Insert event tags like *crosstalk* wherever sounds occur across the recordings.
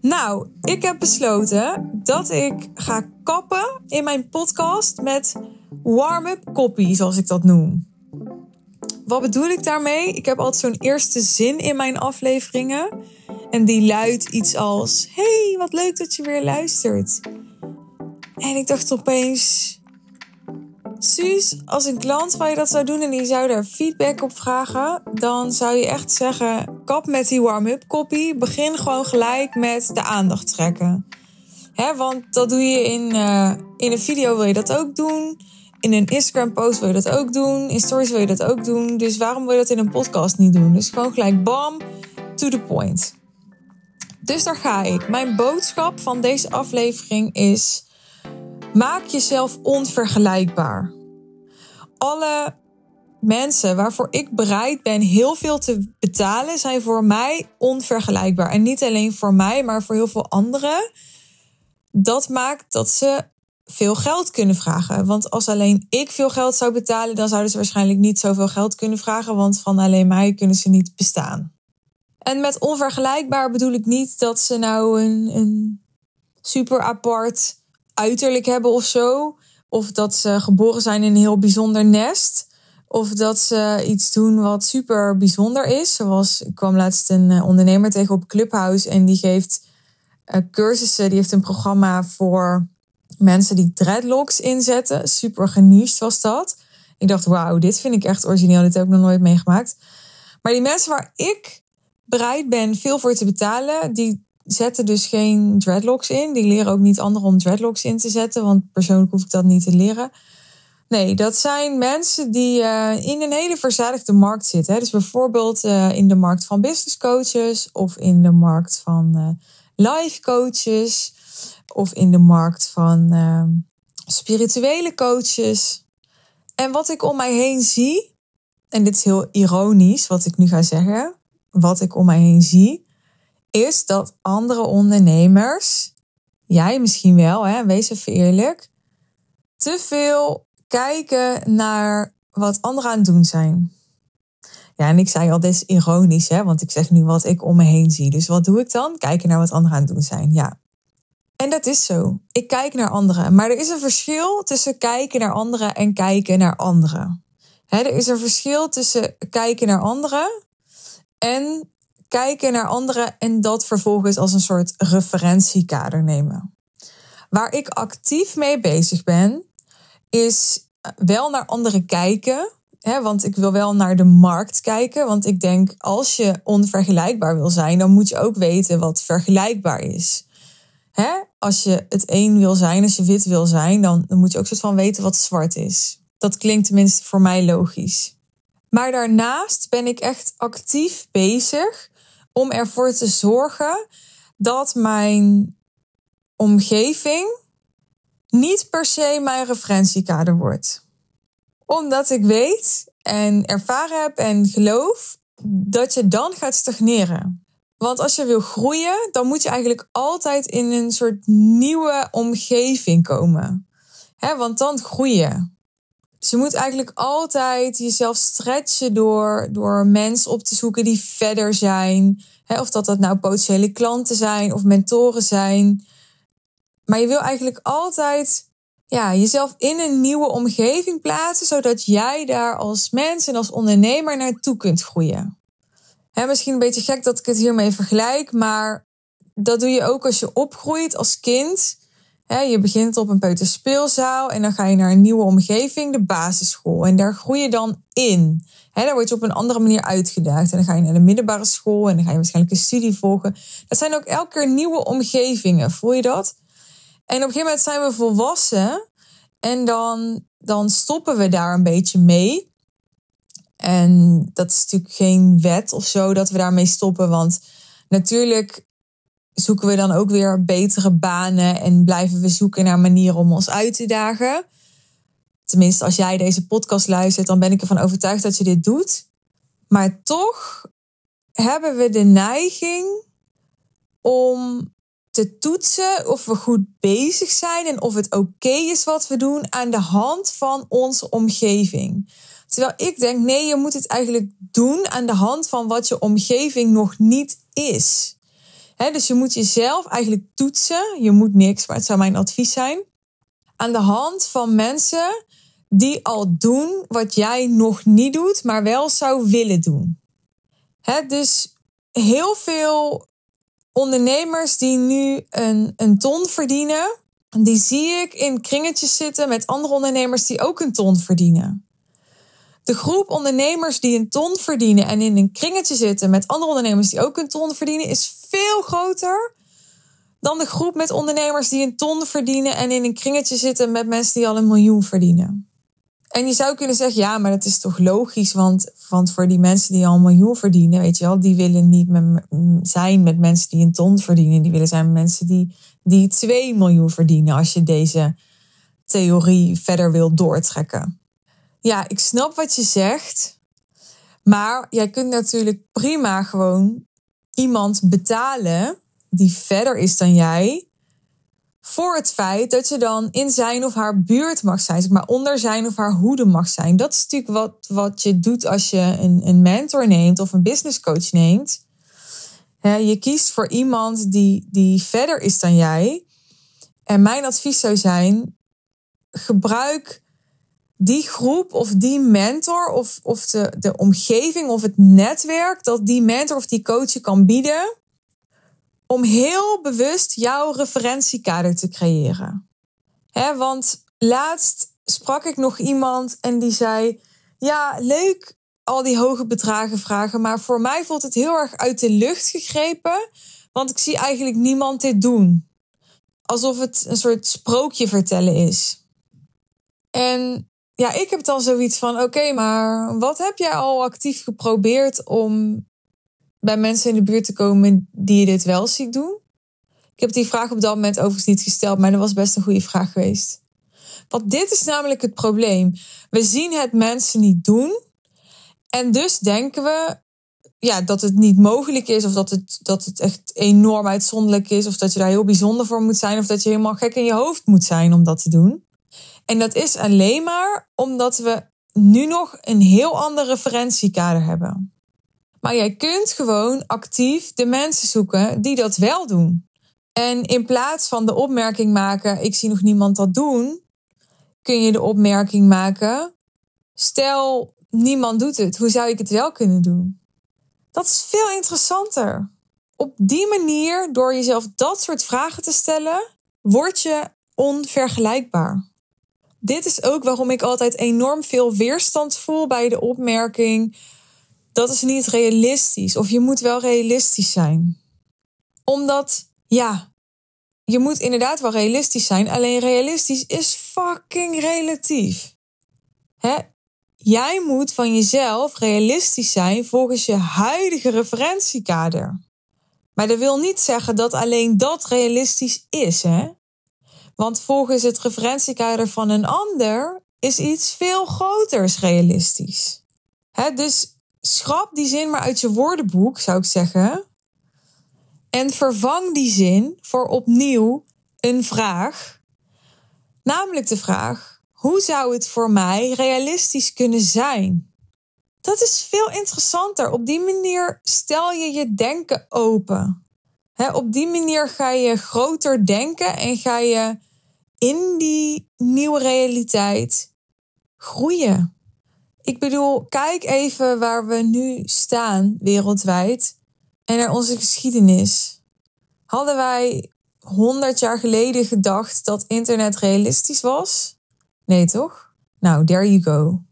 Nou, ik heb besloten dat ik ga kappen in mijn podcast met warm-up copy, zoals ik dat noem. Wat bedoel ik daarmee? Ik heb altijd zo'n eerste zin in mijn afleveringen. En die luidt iets als: Hey, wat leuk dat je weer luistert. En ik dacht opeens: Suus, als een klant van je dat zou doen en die zou daar feedback op vragen, dan zou je echt zeggen: kap met die warm-up copy. Begin gewoon gelijk met de aandacht trekken. Hè, want dat doe je in, uh, in een video, wil je dat ook doen. In een Instagram-post wil je dat ook doen. In stories wil je dat ook doen. Dus waarom wil je dat in een podcast niet doen? Dus gewoon gelijk bam, to the point. Dus daar ga ik. Mijn boodschap van deze aflevering is Maak jezelf onvergelijkbaar. Alle mensen waarvoor ik bereid ben heel veel te betalen, zijn voor mij onvergelijkbaar. En niet alleen voor mij, maar voor heel veel anderen. Dat maakt dat ze veel geld kunnen vragen. Want als alleen ik veel geld zou betalen, dan zouden ze waarschijnlijk niet zoveel geld kunnen vragen. Want van alleen mij kunnen ze niet bestaan. En met onvergelijkbaar bedoel ik niet dat ze nou een, een super apart uiterlijk hebben of zo. Of dat ze geboren zijn in een heel bijzonder nest. Of dat ze iets doen wat super bijzonder is. Zoals ik kwam laatst een eh, ondernemer tegen op Clubhouse en die geeft uh, cursussen. Die heeft een programma voor mensen die dreadlocks inzetten. Super geniest was dat. Ik dacht, wauw, dit vind ik echt origineel. Dit heb ik nog nooit meegemaakt. Maar die mensen waar ik bereid ben veel voor te betalen, die zetten dus geen dreadlocks in. Die leren ook niet anderen om dreadlocks in te zetten, want persoonlijk hoef ik dat niet te leren. Nee, dat zijn mensen die uh, in een hele verzadigde markt zitten. Hè. Dus bijvoorbeeld uh, in de markt van business coaches of in de markt van uh, life coaches of in de markt van spirituele coaches. En wat ik om mij heen zie, en dit is heel ironisch wat ik nu ga zeggen, wat ik om mij heen zie, is dat andere ondernemers, jij misschien wel, hè, wees even eerlijk, te veel kijken naar wat anderen aan het doen zijn. Ja, en ik zei al, dit is ironisch, hè, want ik zeg nu wat ik om me heen zie. Dus wat doe ik dan? Kijken naar wat anderen aan het doen zijn, ja. En dat is zo. Ik kijk naar anderen. Maar er is een verschil tussen kijken naar anderen en kijken naar anderen. er is een verschil tussen kijken naar anderen en kijken naar anderen en dat vervolgens als een soort referentiekader nemen. Waar ik actief mee bezig ben, is wel naar anderen kijken. Hè, want ik wil wel naar de markt kijken. Want ik denk, als je onvergelijkbaar wil zijn, dan moet je ook weten wat vergelijkbaar is. Hè? Als je het een wil zijn, als je wit wil zijn, dan, dan moet je ook soort van weten wat zwart is. Dat klinkt tenminste voor mij logisch. Maar daarnaast ben ik echt actief bezig om ervoor te zorgen dat mijn omgeving niet per se mijn referentiekader wordt. Omdat ik weet en ervaren heb en geloof dat je dan gaat stagneren. Want als je wil groeien, dan moet je eigenlijk altijd in een soort nieuwe omgeving komen. He, want dan groei je. Dus je moet eigenlijk altijd jezelf stretchen door, door mensen op te zoeken die verder zijn. of dat dat nou potentiële klanten zijn of mentoren zijn. Maar je wil eigenlijk altijd ja, jezelf in een nieuwe omgeving plaatsen, zodat jij daar als mens en als ondernemer naartoe kunt groeien. Misschien een beetje gek dat ik het hiermee vergelijk, maar dat doe je ook als je opgroeit als kind je begint op een peuterspeelzaal en dan ga je naar een nieuwe omgeving, de basisschool. En daar groei je dan in. daar word je op een andere manier uitgedaagd. En dan ga je naar de middelbare school en dan ga je waarschijnlijk een studie volgen. Dat zijn ook elke keer nieuwe omgevingen. Voel je dat? En op een gegeven moment zijn we volwassen en dan, dan stoppen we daar een beetje mee. En dat is natuurlijk geen wet of zo dat we daarmee stoppen. Want natuurlijk zoeken we dan ook weer betere banen en blijven we zoeken naar manieren om ons uit te dagen. Tenminste, als jij deze podcast luistert, dan ben ik ervan overtuigd dat je dit doet. Maar toch hebben we de neiging om te toetsen of we goed bezig zijn en of het oké is wat we doen aan de hand van onze omgeving. Terwijl ik denk, nee, je moet het eigenlijk doen aan de hand van wat je omgeving nog niet is dus je moet jezelf eigenlijk toetsen. Je moet niks, maar het zou mijn advies zijn. Aan de hand van mensen die al doen wat jij nog niet doet, maar wel zou willen doen. dus heel veel ondernemers die nu een, een ton verdienen, die zie ik in kringetjes zitten met andere ondernemers die ook een ton verdienen. De groep ondernemers die een ton verdienen en in een kringetje zitten met andere ondernemers die ook een ton verdienen, is veel groter dan de groep met ondernemers die een ton verdienen en in een kringetje zitten met mensen die al een miljoen verdienen. En je zou kunnen zeggen, ja, maar dat is toch logisch, want, want voor die mensen die al een miljoen verdienen, weet je wel, die willen niet met, zijn met mensen die een ton verdienen. Die willen zijn met mensen die, die 2 miljoen verdienen, als je deze theorie verder wil doortrekken. Ja, ik snap wat je zegt, maar jij kunt natuurlijk prima gewoon iemand betalen die verder is dan jij, voor het feit dat je dan in zijn of haar buurt mag zijn, zeg maar onder zijn of haar hoede mag zijn. Dat is natuurlijk wat, wat je doet als je een, een mentor neemt of een business coach neemt. je kiest voor iemand die, die verder is dan jij. En mijn advies zou zijn: gebruik die groep of die mentor of, of de, de omgeving of het netwerk dat die mentor of die coach je kan bieden om heel bewust jouw referentiekader te creëren. Want laatst sprak ik nog iemand en die zei: Ja, leuk al die hoge bedragen vragen, maar voor mij voelt het heel erg uit de lucht gegrepen, want ik zie eigenlijk niemand dit doen. Alsof het een soort sprookje vertellen is. En ja, ik heb dan zoiets van: oké, maar wat heb jij al actief geprobeerd om bij mensen in de buurt te komen die je dit wel ziet doen? Ik heb die vraag op dat moment overigens niet gesteld, maar dat was best een goede vraag geweest. Want dit is namelijk het probleem. We zien het mensen niet doen. En dus denken we ja, dat het niet mogelijk is, of dat het, dat het echt enorm uitzonderlijk is, of dat je daar heel bijzonder voor moet zijn, of dat je helemaal gek in je hoofd moet zijn om dat te doen. En dat is alleen maar omdat we nu nog een heel ander referentiekader hebben. Maar jij kunt gewoon actief de mensen zoeken die dat wel doen. En in plaats van de opmerking maken: ik zie nog niemand dat doen, kun je de opmerking maken: stel niemand doet het, hoe zou ik het wel kunnen doen? Dat is veel interessanter. Op die manier, door jezelf dat soort vragen te stellen, word je onvergelijkbaar. Dit is ook waarom ik altijd enorm veel weerstand voel bij de opmerking: dat is niet realistisch. Of je moet wel realistisch zijn. Omdat, ja, je moet inderdaad wel realistisch zijn. Alleen realistisch is fucking relatief. Hè? Jij moet van jezelf realistisch zijn volgens je huidige referentiekader. Maar dat wil niet zeggen dat alleen dat realistisch is, hè? Want volgens het referentiekader van een ander is iets veel groters realistisch. Dus schrap die zin maar uit je woordenboek, zou ik zeggen. En vervang die zin voor opnieuw een vraag. Namelijk de vraag: hoe zou het voor mij realistisch kunnen zijn? Dat is veel interessanter. Op die manier stel je je denken open. op die manier ga je groter denken en ga je in die nieuwe realiteit groeien. Ik bedoel, kijk even waar we nu staan wereldwijd en naar onze geschiedenis. Hadden wij 100 jaar geleden gedacht dat internet realistisch was? Nee, toch? Nou, there you go.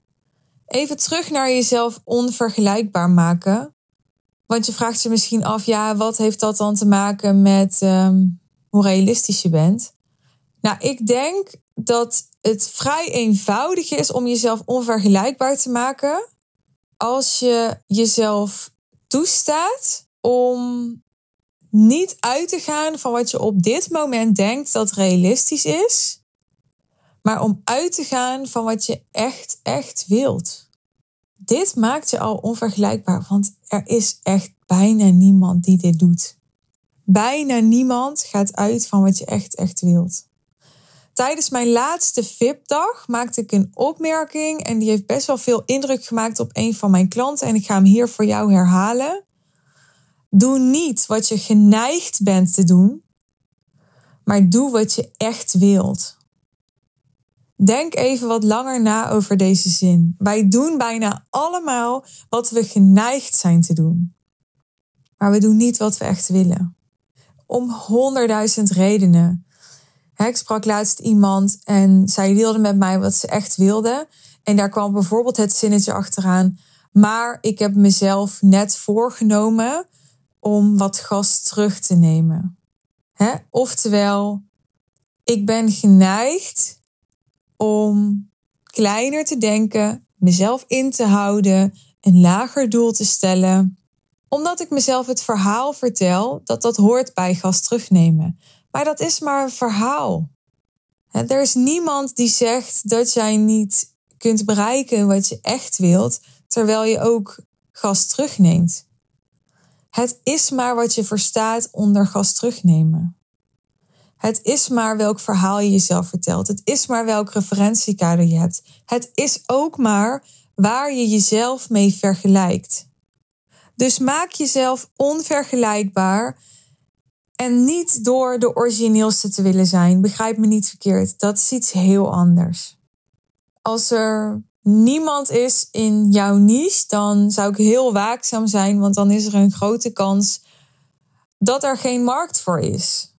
Even terug naar jezelf onvergelijkbaar maken. Want je vraagt je misschien af, ja, wat heeft dat dan te maken met um, hoe realistisch je bent? Nou, ik denk dat het vrij eenvoudig is om jezelf onvergelijkbaar te maken als je jezelf toestaat om niet uit te gaan van wat je op dit moment denkt dat realistisch is, maar om uit te gaan van wat je echt, echt wilt. Dit maakt je al onvergelijkbaar, want er is echt bijna niemand die dit doet. Bijna niemand gaat uit van wat je echt, echt wilt. Tijdens mijn laatste VIP-dag maakte ik een opmerking en die heeft best wel veel indruk gemaakt op een van mijn klanten. En ik ga hem hier voor jou herhalen. Doe niet wat je geneigd bent te doen, maar doe wat je echt wilt. Denk even wat langer na over deze zin. Wij doen bijna allemaal wat we geneigd zijn te doen. Maar we doen niet wat we echt willen. Om honderdduizend redenen. Ik sprak laatst iemand en zij deelde met mij wat ze echt wilde. En daar kwam bijvoorbeeld het zinnetje achteraan. Maar ik heb mezelf net voorgenomen om wat gas terug te nemen. Oftewel, ik ben geneigd om kleiner te denken, mezelf in te houden, een lager doel te stellen, omdat ik mezelf het verhaal vertel dat dat hoort bij gas terugnemen. Maar dat is maar een verhaal. Er is niemand die zegt dat jij niet kunt bereiken wat je echt wilt, terwijl je ook gas terugneemt. Het is maar wat je verstaat onder gas terugnemen. Het is maar welk verhaal je jezelf vertelt. Het is maar welk referentiekader je hebt. Het is ook maar waar je jezelf mee vergelijkt. Dus maak jezelf onvergelijkbaar en niet door de origineelste te willen zijn. Begrijp me niet verkeerd, dat is iets heel anders. Als er niemand is in jouw niche, dan zou ik heel waakzaam zijn, want dan is er een grote kans dat er geen markt voor is.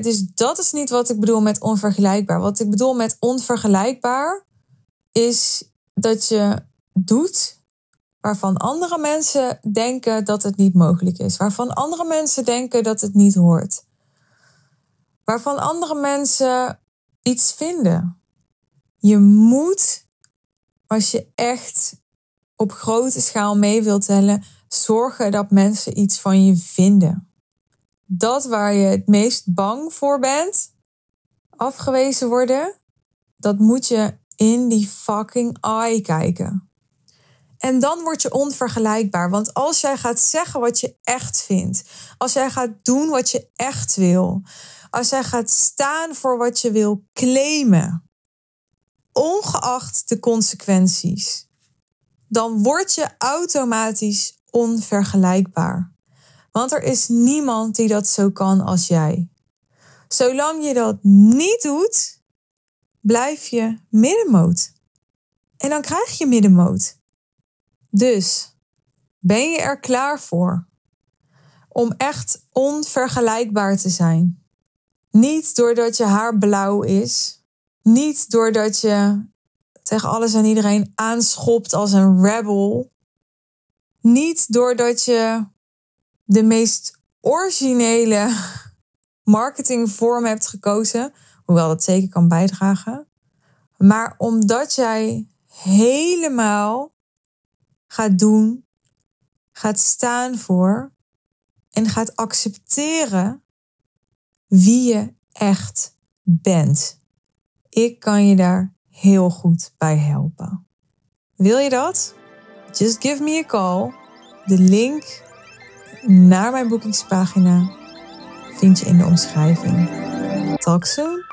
dus dat is niet wat ik bedoel met onvergelijkbaar. Wat ik bedoel met onvergelijkbaar is dat je doet waarvan andere mensen denken dat het niet mogelijk is, waarvan andere mensen denken dat het niet hoort, waarvan andere mensen iets vinden. Je moet, als je echt op grote schaal mee wilt tellen, zorgen dat mensen iets van je vinden. Dat waar je het meest bang voor bent, afgewezen worden, dat moet je in die fucking eye kijken. En dan word je onvergelijkbaar. Want als jij gaat zeggen wat je echt vindt, als jij gaat doen wat je echt wil, als jij gaat staan voor wat je wil claimen, ongeacht de consequenties, dan word je automatisch onvergelijkbaar. Want er is niemand die dat zo kan als jij. Zolang je dat niet doet, blijf je middenmoot. En dan krijg je middenmoot. Dus ben je er klaar voor om echt onvergelijkbaar te zijn? Niet doordat je haar blauw is, niet doordat je tegen alles en iedereen aanschopt als een rebel, niet doordat je de meest originele *laughs* marketingvorm hebt gekozen, hoewel dat zeker kan bijdragen, maar omdat jij helemaal gaat doen, gaat staan voor en gaat accepteren wie je echt bent. Ik kan je daar heel goed bij helpen. Wil je dat? Just give me a call. De link naar mijn boekingspagina vind je in de omschrijving. Talk soon.